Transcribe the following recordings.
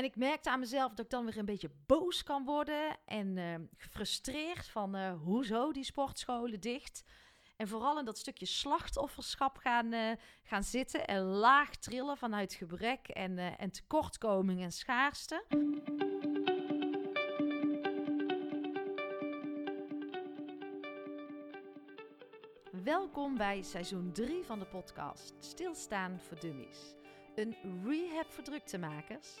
En ik merkte aan mezelf dat ik dan weer een beetje boos kan worden en uh, gefrustreerd van uh, hoezo die sportscholen dicht. En vooral in dat stukje slachtofferschap gaan, uh, gaan zitten en laag trillen vanuit gebrek en, en tekortkoming en schaarste. Welkom bij seizoen 3 van de podcast Stilstaan voor Dummies. Een rehab voor druktemakers,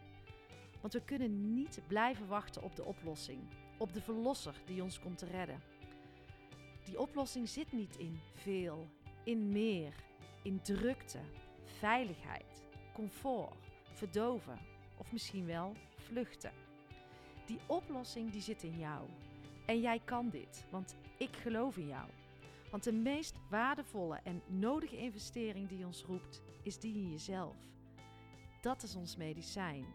Want we kunnen niet blijven wachten op de oplossing, op de verlosser die ons komt te redden. Die oplossing zit niet in veel, in meer, in drukte, veiligheid, comfort, verdoven of misschien wel vluchten. Die oplossing die zit in jou. En jij kan dit, want ik geloof in jou. Want de meest waardevolle en nodige investering die ons roept, is die in jezelf. Dat is ons medicijn.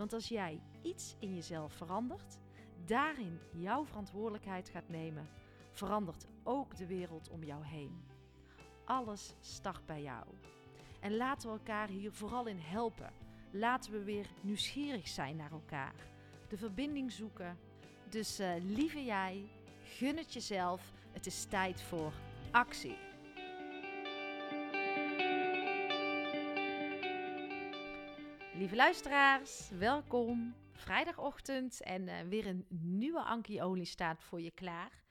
Want als jij iets in jezelf verandert, daarin jouw verantwoordelijkheid gaat nemen, verandert ook de wereld om jou heen. Alles start bij jou. En laten we elkaar hier vooral in helpen. Laten we weer nieuwsgierig zijn naar elkaar. De verbinding zoeken. Dus uh, lieve jij, gun het jezelf. Het is tijd voor actie. Lieve luisteraars, welkom. Vrijdagochtend en uh, weer een nieuwe Anki Olie staat voor je klaar.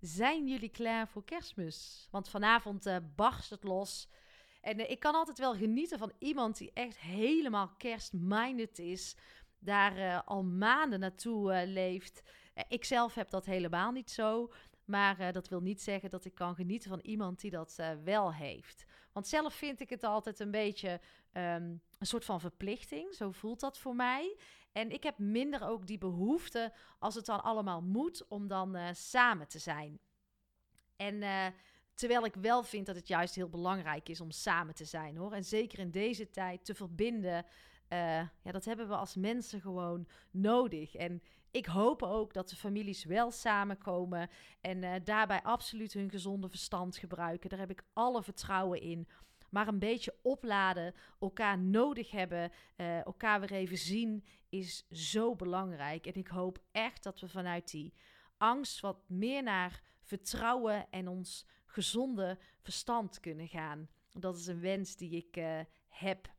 Zijn jullie klaar voor kerstmis? Want vanavond uh, barst het los. En uh, ik kan altijd wel genieten van iemand die echt helemaal kerstminded is. Daar al maanden naartoe leeft. ik zelf heb dat helemaal niet zo. Maar dat wil niet zeggen dat ik kan genieten van iemand die dat wel heeft. Want zelf vind ik het altijd een beetje um, een soort van verplichting. Zo voelt dat voor mij. En ik heb minder ook die behoefte, als het dan allemaal moet, om dan uh, samen te zijn. En uh, terwijl ik wel vind dat het juist heel belangrijk is om samen te zijn hoor. En zeker in deze tijd te verbinden. Uh, ja, dat hebben we als mensen gewoon nodig. En ik hoop ook dat de families wel samenkomen en daarbij absoluut hun gezonde verstand gebruiken. Daar heb ik alle vertrouwen in maar een beetje opladen, elkaar nodig hebben, uh, elkaar weer even zien, is zo belangrijk. En ik hoop echt dat we vanuit die angst wat meer naar vertrouwen en ons gezonde verstand kunnen gaan. Dat is een wens die ik heb.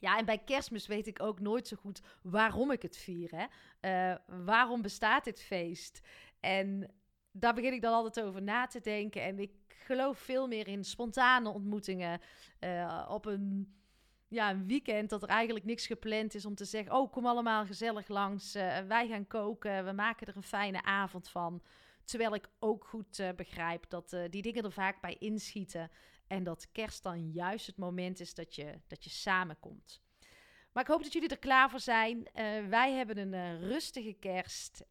Ja, en bij kerstmis weet ik ook nooit zo goed waarom ik het vier. Hè? Uh, waarom bestaat dit feest? En daar begin ik dan altijd over na te denken. En ik geloof veel meer in spontane ontmoetingen. Uh, op een, ja, een weekend dat er eigenlijk niks gepland is om te zeggen: Oh, kom allemaal gezellig langs. Uh, wij gaan koken. We maken er een fijne avond van. Terwijl ik ook goed uh, begrijp dat die dingen er vaak bij inschieten. En dat kerst dan juist het moment is dat je, dat je samenkomt. Maar ik hoop dat jullie er klaar voor zijn. wij hebben een rustige kerst.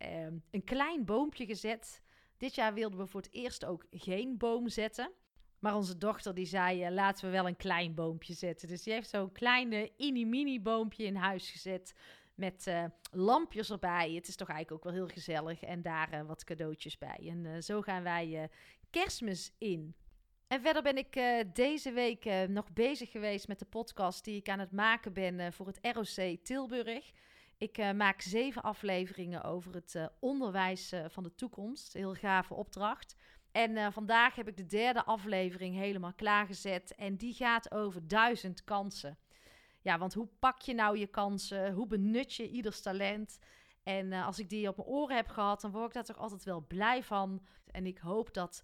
een klein boompje gezet. Dit jaar wilden we voor het eerst ook geen boom zetten. Maar onze dochter die zei, laten we wel een klein boompje zetten. Dus die heeft zo'n kleine mini-mini boompje in huis gezet. Met uh, lampjes erbij. Het is toch eigenlijk ook wel heel gezellig. En daar uh, wat cadeautjes bij. En zo gaan wij kerstmis in. En verder ben ik deze week nog bezig geweest met de podcast die ik aan het maken ben voor het ROC Tilburg. Ik maak zeven afleveringen over het onderwijs van de toekomst. Heel gave opdracht. En vandaag heb ik de derde aflevering helemaal klaargezet. En die gaat over duizend kansen. Ja, want hoe pak je nou je kansen? Hoe benut je ieders talent? En als ik die op mijn oren heb gehad, dan word ik daar toch altijd wel blij van. En ik hoop dat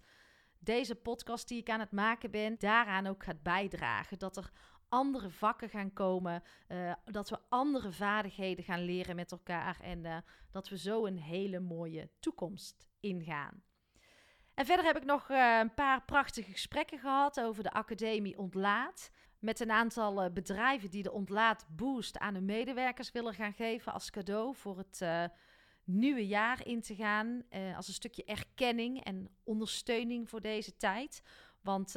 deze podcast die ik aan het maken ben, daaraan ook gaat bijdragen. Dat er andere vakken gaan komen. Uh, dat we andere vaardigheden gaan leren met elkaar. En uh, dat we zo een hele mooie toekomst ingaan. En verder heb ik nog een paar prachtige gesprekken gehad over de Academie Ontlaat. Met een aantal eh, bedrijven die de ontlaatboost aan hun medewerkers willen gaan geven als cadeau voor het uh, nieuwe jaar in te gaan. Uh, als een stukje erkenning en ondersteuning voor deze tijd. Want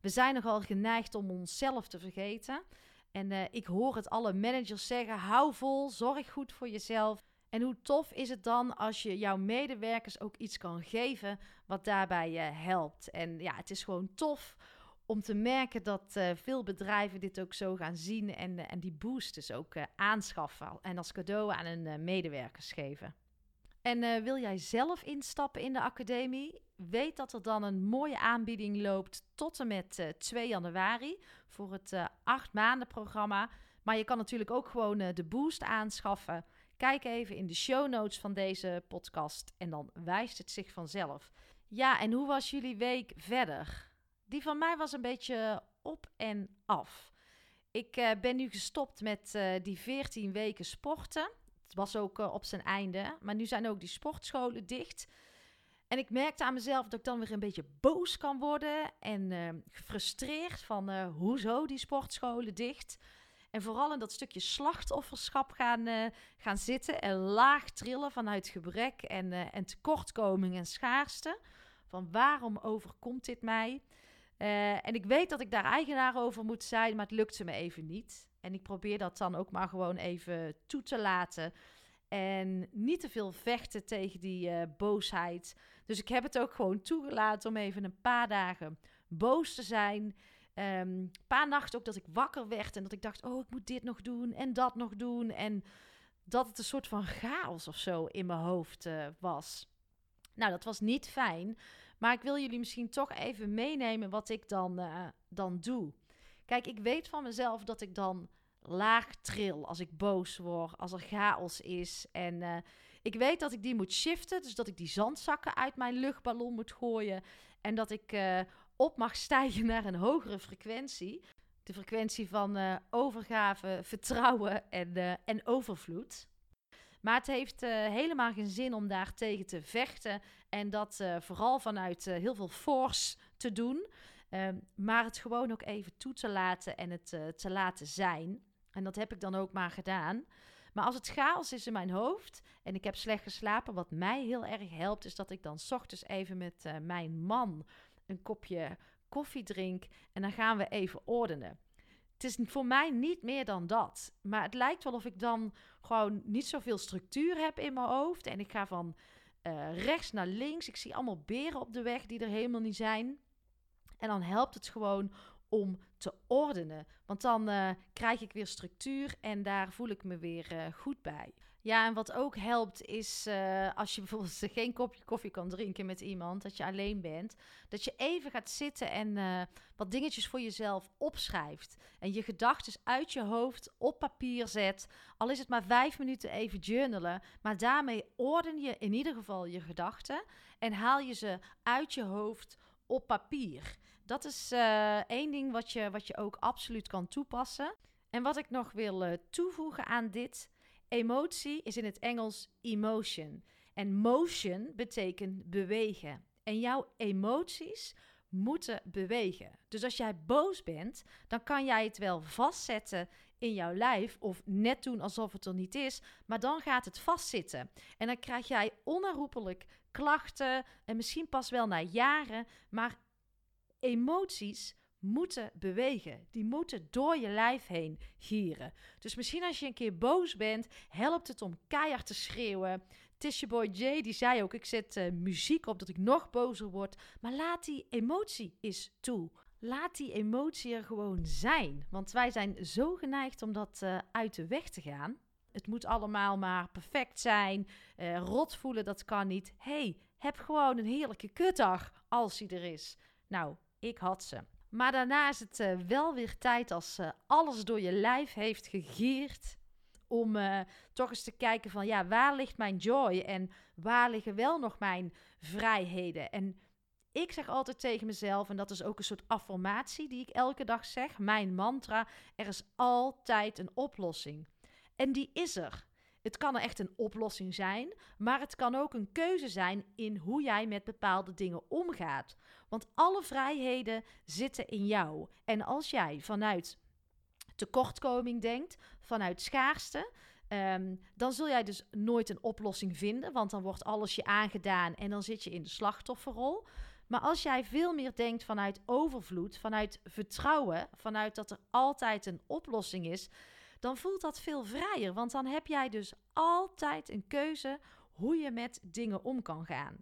we zijn nogal geneigd om onszelf te vergeten. En ik hoor het alle managers zeggen: hou vol, zorg goed voor jezelf. En hoe tof is het dan als je jouw medewerkers ook iets kan geven wat daarbij helpt? En ja, het is gewoon tof om te merken dat uh, veel bedrijven dit ook zo gaan zien en, uh, en die boost dus ook uh, aanschaffen en als cadeau aan hun medewerkers geven. En wil jij zelf instappen in de academie? Weet dat er dan een mooie aanbieding loopt tot en met 2 januari voor het 8 maanden programma. Maar je kan natuurlijk ook gewoon de boost aanschaffen. Kijk even in de show notes van deze podcast en dan wijst het zich vanzelf. Ja, en hoe was jullie week verder? Die van mij was een beetje op en af. Ik uh, ben nu gestopt met uh, die 14 weken sporten. Het was ook uh, op zijn einde. Maar nu zijn ook die sportscholen dicht. En ik merkte aan mezelf dat ik dan weer een beetje boos kan worden. En gefrustreerd van hoezo die sportscholen dicht. En vooral in dat stukje slachtofferschap gaan, gaan zitten. En laag trillen vanuit gebrek en, en tekortkoming en schaarste. Van waarom overkomt dit mij? Uh, en ik weet dat ik daar eigenaar over moet zijn, maar het lukte me even niet. En ik probeer dat dan ook maar gewoon even toe te laten. En niet te veel vechten tegen die uh, boosheid. Dus ik heb het ook gewoon toegelaten om even een paar dagen boos te zijn. Um, een paar nachten ook dat ik wakker werd en dat ik dacht: oh, ik moet dit nog doen en dat nog doen. En dat het een soort van chaos of zo in mijn hoofd uh, was. Nou, dat was niet fijn. Maar ik wil jullie misschien toch even meenemen wat ik dan, uh, dan doe. Kijk, ik weet van mezelf dat ik dan laag tril als ik boos word, als er chaos is. En uh, ik weet dat ik die moet shiften, dus dat ik die zandzakken uit mijn luchtballon moet gooien. En dat ik uh, op mag stijgen naar een hogere frequentie. De frequentie van overgave, vertrouwen en, en overvloed. Maar het heeft uh, helemaal geen zin om daar tegen te vechten. En dat uh, vooral vanuit uh, heel veel force te doen. Ehm, maar het gewoon ook even toe te laten en het te laten zijn. En dat heb ik dan ook maar gedaan. Maar als het chaos is in mijn hoofd en ik heb slecht geslapen, wat mij heel erg helpt, is dat ik dan ochtends even met mijn man een kopje koffie drink en dan gaan we even ordenen het is voor mij niet meer dan dat. Maar het lijkt wel of ik dan gewoon niet zoveel structuur heb in mijn hoofd. En ik ga van uh, rechts naar links. Ik zie allemaal beren op de weg die er helemaal niet zijn. En dan helpt het gewoon om te ordenen. Want dan uh, krijg ik weer structuur en daar voel ik me weer uh, goed bij. Ja, en wat ook helpt is uh, als je bijvoorbeeld geen kopje koffie kan drinken met iemand, dat je alleen bent, dat je even gaat zitten en uh, wat dingetjes voor jezelf opschrijft. En je gedachten uit je hoofd op papier zet. Al is het maar vijf minuten even journalen, maar daarmee orden je in ieder geval je gedachten en haal je ze uit je hoofd op papier. Dat is uh, één ding wat je, wat je ook absoluut kan toepassen. En wat ik nog wil toevoegen aan dit Emotie is in het Engels emotion. En motion betekent bewegen. En jouw emoties moeten bewegen. Dus als jij boos bent, dan kan jij het wel vastzetten in jouw lijf of net doen alsof het er niet is, maar dan gaat het vastzitten. En dan krijg jij onherroepelijk klachten en misschien pas wel na jaren, maar emoties moeten bewegen. Die moeten door je lijf heen gieren. Dus misschien als je een keer boos bent, helpt het om keihard te schreeuwen. Tisha Boy J die zei ook: ik zet uh, muziek op dat ik nog bozer word. Maar laat die emotie eens toe. Laat die emotie er gewoon zijn. Want wij zijn zo geneigd om dat uh, uit de weg te gaan. Het moet allemaal maar perfect zijn. Uh, rot voelen, dat kan niet. hey, heb gewoon een heerlijke kutdag als hij er is. Nou, ik had ze. Maar daarna is het uh, wel weer tijd als uh, alles door je lijf heeft gegierd. Om uh, toch eens te kijken van ja, waar ligt mijn joy en waar liggen wel nog mijn vrijheden? En ik zeg altijd tegen mezelf, en dat is ook een soort affirmatie die ik elke dag zeg, mijn mantra: er is altijd een oplossing. En die is er. Het kan echt een oplossing zijn, maar het kan ook een keuze zijn in hoe jij met bepaalde dingen omgaat. Want alle vrijheden zitten in jou. En als jij vanuit tekortkoming denkt, vanuit schaarste, ehm, dan zul jij dus nooit een oplossing vinden, want dan wordt alles je aangedaan en dan zit je in de slachtofferrol. Maar als jij veel meer denkt vanuit overvloed, vanuit vertrouwen, vanuit dat er altijd een oplossing is, dan voelt dat veel vrijer. Want dan heb jij dus altijd een keuze hoe je met dingen om kan gaan.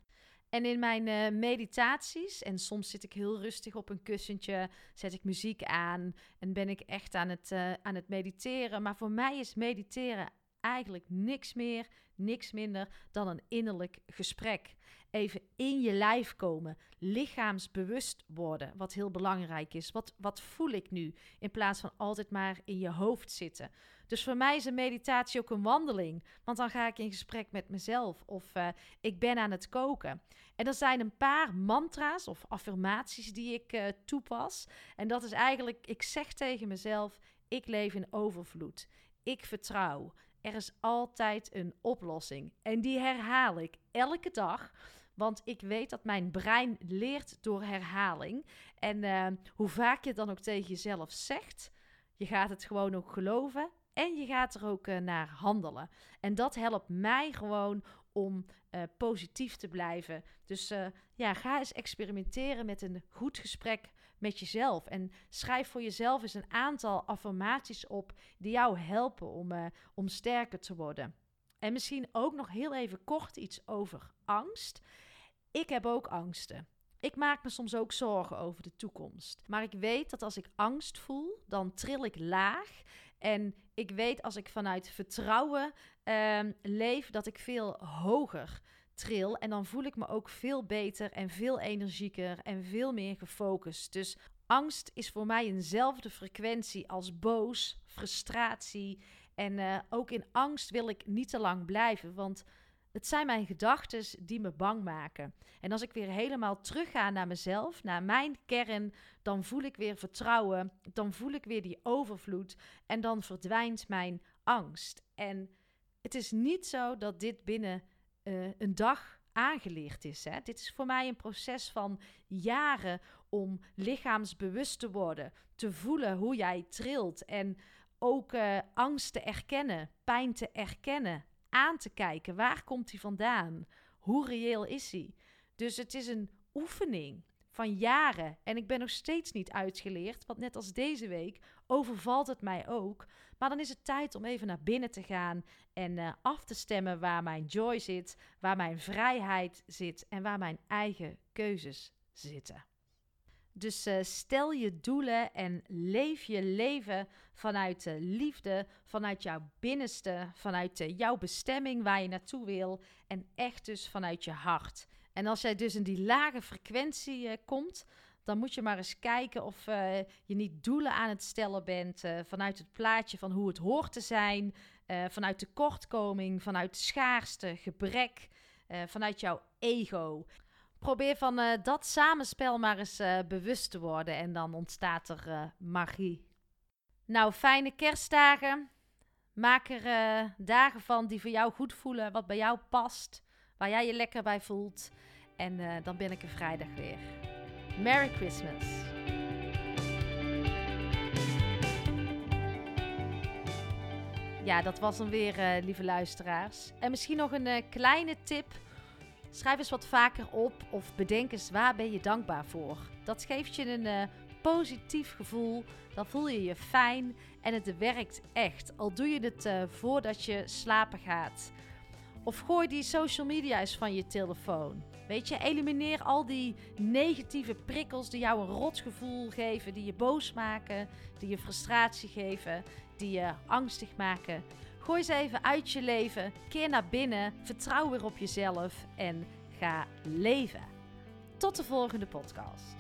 En in mijn uh, meditaties, en soms zit ik heel rustig op een kussentje, zet ik muziek aan en ben ik echt aan het, uh, aan het mediteren. Maar voor mij is mediteren eigenlijk niks meer, niks minder dan een innerlijk gesprek. Even in je lijf komen, lichaamsbewust worden, wat heel belangrijk is. Wat, wat voel ik nu? In plaats van altijd maar in je hoofd zitten. Dus voor mij is een meditatie ook een wandeling. Want dan ga ik in gesprek met mezelf of uh, ik ben aan het koken. En er zijn een paar mantra's of affirmaties die ik uh, toepas. En dat is eigenlijk, ik zeg tegen mezelf, ik leef in overvloed. Ik vertrouw. Er is altijd een oplossing. En die herhaal ik elke dag. Want ik weet dat mijn brein leert door herhaling. En uh, hoe vaak je het dan ook tegen jezelf zegt, je gaat het gewoon ook geloven. En je gaat er ook uh, naar handelen. En dat helpt mij gewoon om uh, positief te blijven. Dus ja, ga eens experimenteren met een goed gesprek met jezelf. En schrijf voor jezelf eens een aantal affirmaties op die jou helpen om, uh, om sterker te worden. En misschien ook nog heel even kort iets over angst. Ik heb ook angsten. Ik maak me soms ook zorgen over de toekomst. Maar ik weet dat als ik angst voel, dan tril ik laag. En ik weet als ik vanuit vertrouwen uh, leef, dat ik veel hoger tril. En dan voel ik me ook veel beter en veel energieker en veel meer gefocust. Dus angst is voor mij eenzelfde frequentie als boos, frustratie. En uh, ook in angst wil ik niet te lang blijven, want het zijn mijn gedachten die me bang maken. En als ik weer helemaal terugga naar mezelf, naar mijn kern, dan voel ik weer vertrouwen, dan voel ik weer die overvloed en dan verdwijnt mijn angst. En het is niet zo dat dit binnen uh, een dag aangeleerd is. Hè. Dit is voor mij een proces van jaren om lichaamsbewust te worden, te voelen hoe jij trilt en ook uh, angst te erkennen, pijn te erkennen, aan te kijken. Waar komt die vandaan? Hoe reëel is hij? Dus het is een oefening van jaren en ik ben nog steeds niet uitgeleerd, want net als deze week overvalt het mij ook. Maar dan is het tijd om even naar binnen te gaan en uh, af te stemmen waar mijn joy zit, waar mijn vrijheid zit en waar mijn eigen keuzes zitten. Dus uh, stel je doelen en leef je leven vanuit de liefde, vanuit jouw binnenste, vanuit uh, jouw bestemming waar je naartoe wil en echt dus vanuit je hart. En als jij dus in die lage frequentie komt, dan moet je maar eens kijken of je niet doelen aan het stellen bent vanuit het plaatje van hoe het hoort te zijn, vanuit tekortkoming, vanuit schaarste, gebrek, vanuit jouw ego. Probeer van dat samenspel maar eens bewust te worden en dan ontstaat er magie. Nou, fijne kerstdagen. Maak er dagen van die voor jou goed voelen, wat bij jou past, waar jij je lekker bij voelt. En dan ben ik er vrijdag weer. Merry Christmas. Ja, dat was dan weer, lieve luisteraars. En misschien nog een kleine tip. Schrijf eens wat vaker op of bedenk eens waar ben je dankbaar voor. Dat geeft je een uh, positief gevoel. Dan voel je je fijn en het werkt echt. Al doe je het voordat je slapen gaat. Of gooi die social media eens van je telefoon. Weet je, elimineer al die negatieve prikkels die jou een rotgevoel geven, die je boos maken, die je frustratie geven, die je angstig maken. Gooi ze even uit je leven, keer naar binnen, vertrouw weer op jezelf en ga leven. Tot de volgende podcast.